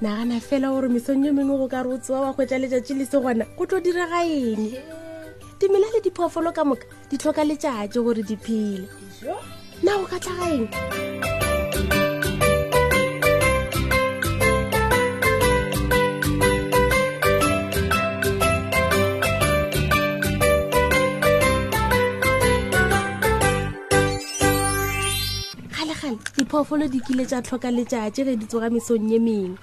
nagana fela gore mesong yo mengwe go ka re o tsewa wa kgwetsa letšatši le se gona go tlo dira ga eng dimela le diphoofolo ka moka di tlhoka letšatši gore di phele na go ka tla ga eng kgalegale diphoofolo di kile tša tlhoka letšatši ge di tsoga mesong ye mengwe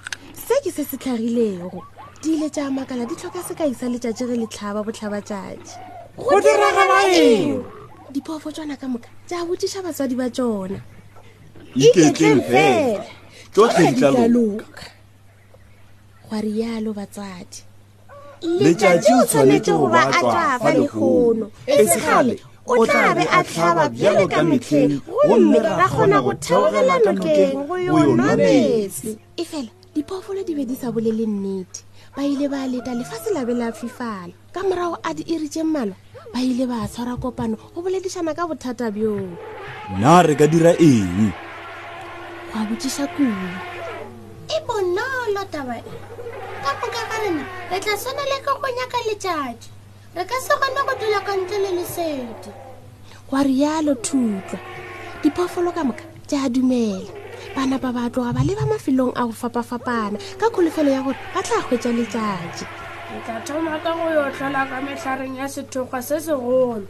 se ke se se tlhagilego di ile tša makala di tlhoka sekai sa letšatši ge letlhaba botlhabatšatši go diragala eng diphoofo tsona ka moka tša botšiša batswadi ba tsona iketleng fela tsotlhe di tla loka gwa rialo batswadi letšatši o tshwanetše go ba a tla fa lehono e se gale o tla be a tlhaba bjalo ka metlheng gomme ra kgona go theogela nokeng go yona metsi efela diphoofolo di be di sa bolele nnete ba ile ba leta lefase la be la fifala ka morago a di iri tše mmalwa ba ile ba tshwara kopano go boledišana ka bothata bjoo na re ka dira eng go a botšiša kudu e bonolo taba e ka moka ga rena re tla swaneleka go nyaka letšatši re ka se kgone go dula ka ntle le lesedi wa rialo thutlwa diphoofolo ka moka tša dumela bana ba ba tloga ba leba mafelong a go fapafapana ka kholofelo ya gore ba tla hwetša letšatši ke tla thoma ka go yo tlhola ka metlhareng ya sethokgwa se segolo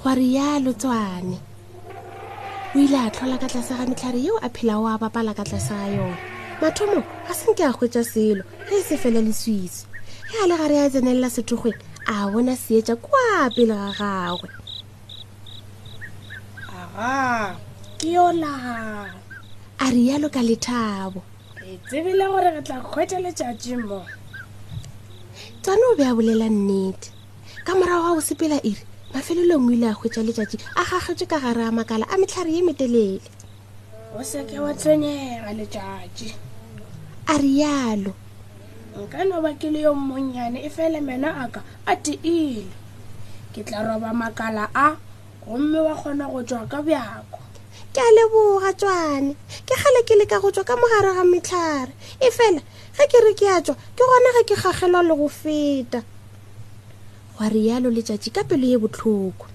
gwa rialo tswane o ile a tlhola ka tlase ga metlhare yeo a phelago a bapala ka tlase ga yone mathomo a senke a hwetša selo ge e se fela leswisi ge a le gare a tsenelela sethokgweng a bona seetša kwa pele ga gagwe aga ke yola a rialo ka lethabo re tsebile gore re tla kgwetša letšatši mo tsone o be a bolela nnete ka morago ga go sepela iri mafelelong o ile a hwetša letšatši a gagetše ka gare a makala a metlhare ye metelele o seke wa tshwenyega letšatši a rialo nka no ba ke le yo mmonnyane e fele mena a ka a tiile ke tla roba makala a gomme wa kgona go tswa ka bjako ke a leboga tswane ke gale ke leka go tswa ka mogare ga metlhare e fela ge ke re ke a tswa ke gona ge ke gagelwa le go feta gwa rialo letšatši ka pelo ye bohloko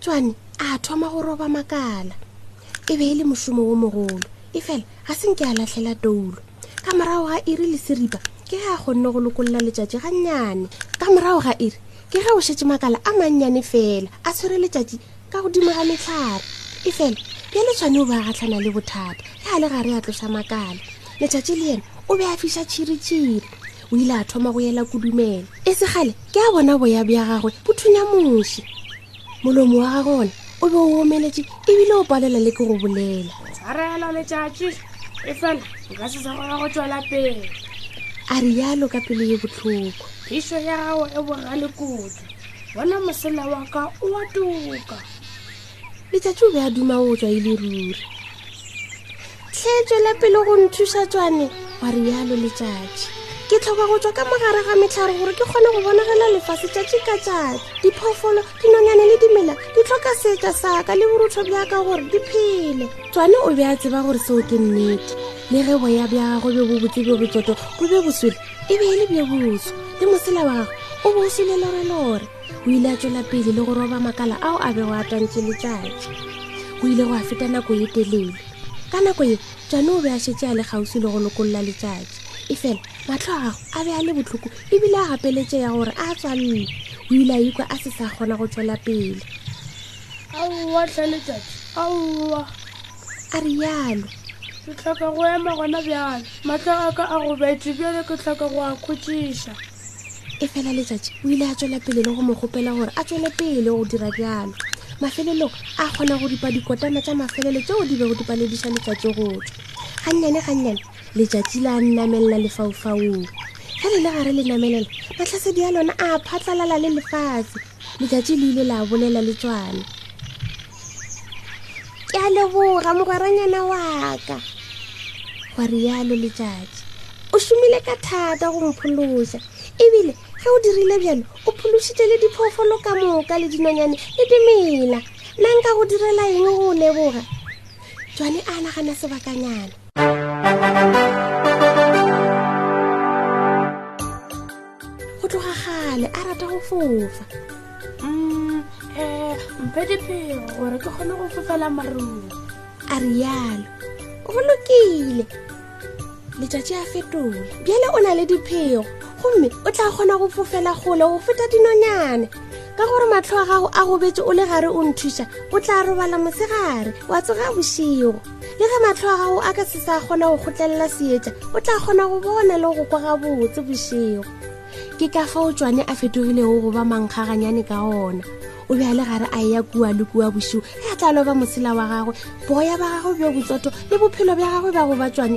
tswane a thoma go roba makala e be e le mošomo wo mogolo e fela ga se nke a latlhela toulo ka morago ga iri le seripa ke ge a kgonne go lokolela letšatši gannyane ka morago ga iri ke ge o šetse makala a mannyane fela a tshwere letšatši ka godimo ga metlhare e fela ya le tshwane o be a gatlhana le bothata ge a le gare a tlosa makala letšatši le yena o be a fiša tšhiritšhiri o ile a thoma go yela kudumela e se gale ke a bona boya bja gagwe bo thunya moši molomo wa gagwe ona o be o omeletše ebile o palela le ke go bolela tshwarela letšatši e fela nka se sa gona go tswela pele a rialo ka pele ye botlhoko phišo ya gago e bogale kudu bona mosela wa ka o wa toka letšatši o be a duma o tswa e le ruri tlhe tswela pele go nthuša tswane wa re yalo letšatši ke tlhoka go tswa ka mogare ga metlhare gore ke kgone go bonagela lefase tšatši ka tšatši diphoofolo dinonyane le dimela di tlhoka seetša saka le borutho bjaka gore di phele tswane o be a tseba gore seo ke nnete le ge boya bja gagwe bjo bo botse bjo botsoto bo be boswele e be e le bjo boso le mosela wa gagwe o bo o swelelorelore o ile a tswela pele le go roba makala ao a bego a tlantse letšatši go ile go a feta nako ye telele ka nako ye tswane o be a šetse a le kgauswi le go lokolola letšatši e fela matlho a gago a be a le botlhoko ebile a gapeletše ya gore a tswalele o ile a ikwa a se sa kgona go tswela pele aowa tlhaletšatši aowa a re yalo ke tlhoka go ema gona bjalo matlho a ka a gobetse bjale ke tlhoka go a khotšiša e fela letsatsi o ile a tswela pele le go mo kgopela gore a tswele pele go dira bjalo mafelelong a kgona go dipa dikotana tsa mafelelo tseo di bego di palediša letsatsi go tswa gannyane gannyane letsatsi la nnamelela lefaufaung ge le le gare le namelela matlhasedi ya lona a phatlalala le lefatshe letsatsi le ile la bolela le tswane ke a leboga mogweranyana wa ka gwa rialo letšatši o šomile ka thata go mphološa ebile ge o dirile bjalo o phološitše le diphoofolo ka moka le dinonyane le dimela nna nka go direla eng go o leboga jwane a nagana sebakanyana go tloga gale a rata go fofa um mphe diphego gore ke kgone go fofela marung a rialo go lokile letšatši a fetola bjale o na le diphego gomme o tla kgona go fofela gole go feta dinonyane ka gore matlho a gago a gobetse o le gare o nthuša o tla robala mosegare wa tsoga bošego le ge matlho a gago a ka se sa kgona go kgotlelela seetša o tla kgona go bona le go kwa gabotse bošego ke ka fa o tswane a fetogilego go ba mankgaganyane ka ona o be a le gare a eya kua le kua bošio ge a tla loba mosela wa gagwe boya ba gagwe bjo botsoto le bophelo bja gagwe ba go ba tswane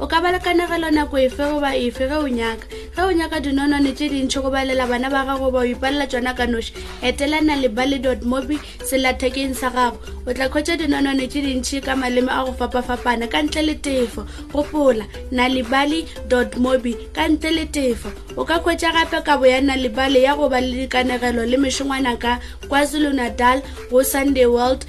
o ka ba le kanegelo nako efe goba efe ge o nyaka ge o nyaka dinonwane tše dintšhi go balela bana ba gago ba o ipalela tsona ka noši etelana le bale dot mobi selathekeng sa gago o tla kgwetsa dinonwane tše dintšhi ka maleme a go fapafapana ka ntle le tefo gopola nalibali dot mobi ka ntle le tefo o ka kgwetsa gape kabo ya nalibali ya go ba le dikanegelo le mešongwana ka kwazulu natal go sunday world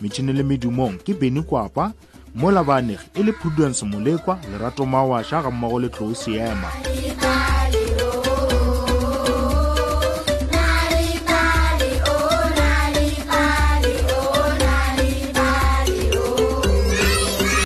metšhini le medumong ke beny kwapa mo labaneg e le prudence molekwa lerato mawasha ga mmago le tlou seema